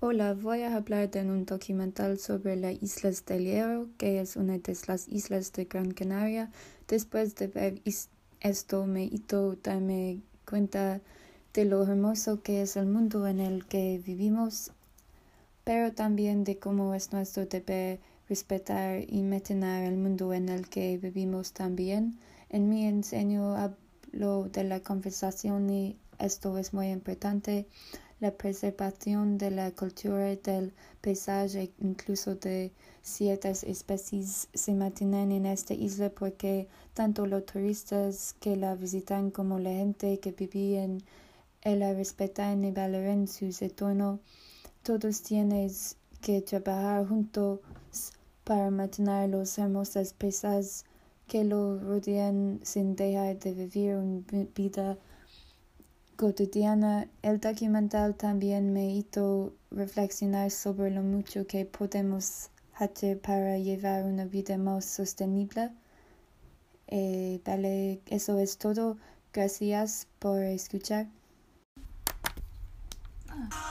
Hola, voy a hablar de un documental sobre las Islas del Hierro, que es una de las islas de Gran Canaria. Después de ver esto me hizo darme cuenta de lo hermoso que es el mundo en el que vivimos, pero también de cómo es nuestro deber respetar y mantener el mundo en el que vivimos también. En mi enseño hablo de la conversación y esto es muy importante la preservación de la cultura del paisaje, incluso de ciertas especies, se mantienen en esta isla porque tanto los turistas que la visitan como la gente que vive en ella respetan y valoran su entorno. Todos tienen que trabajar juntos para mantener los hermosos paisajes que lo rodean sin dejar de vivir una vida cotidiana, el documental también me hizo reflexionar sobre lo mucho que podemos hacer para llevar una vida más sostenible. Eh, vale, eso es todo. Gracias por escuchar. Ah.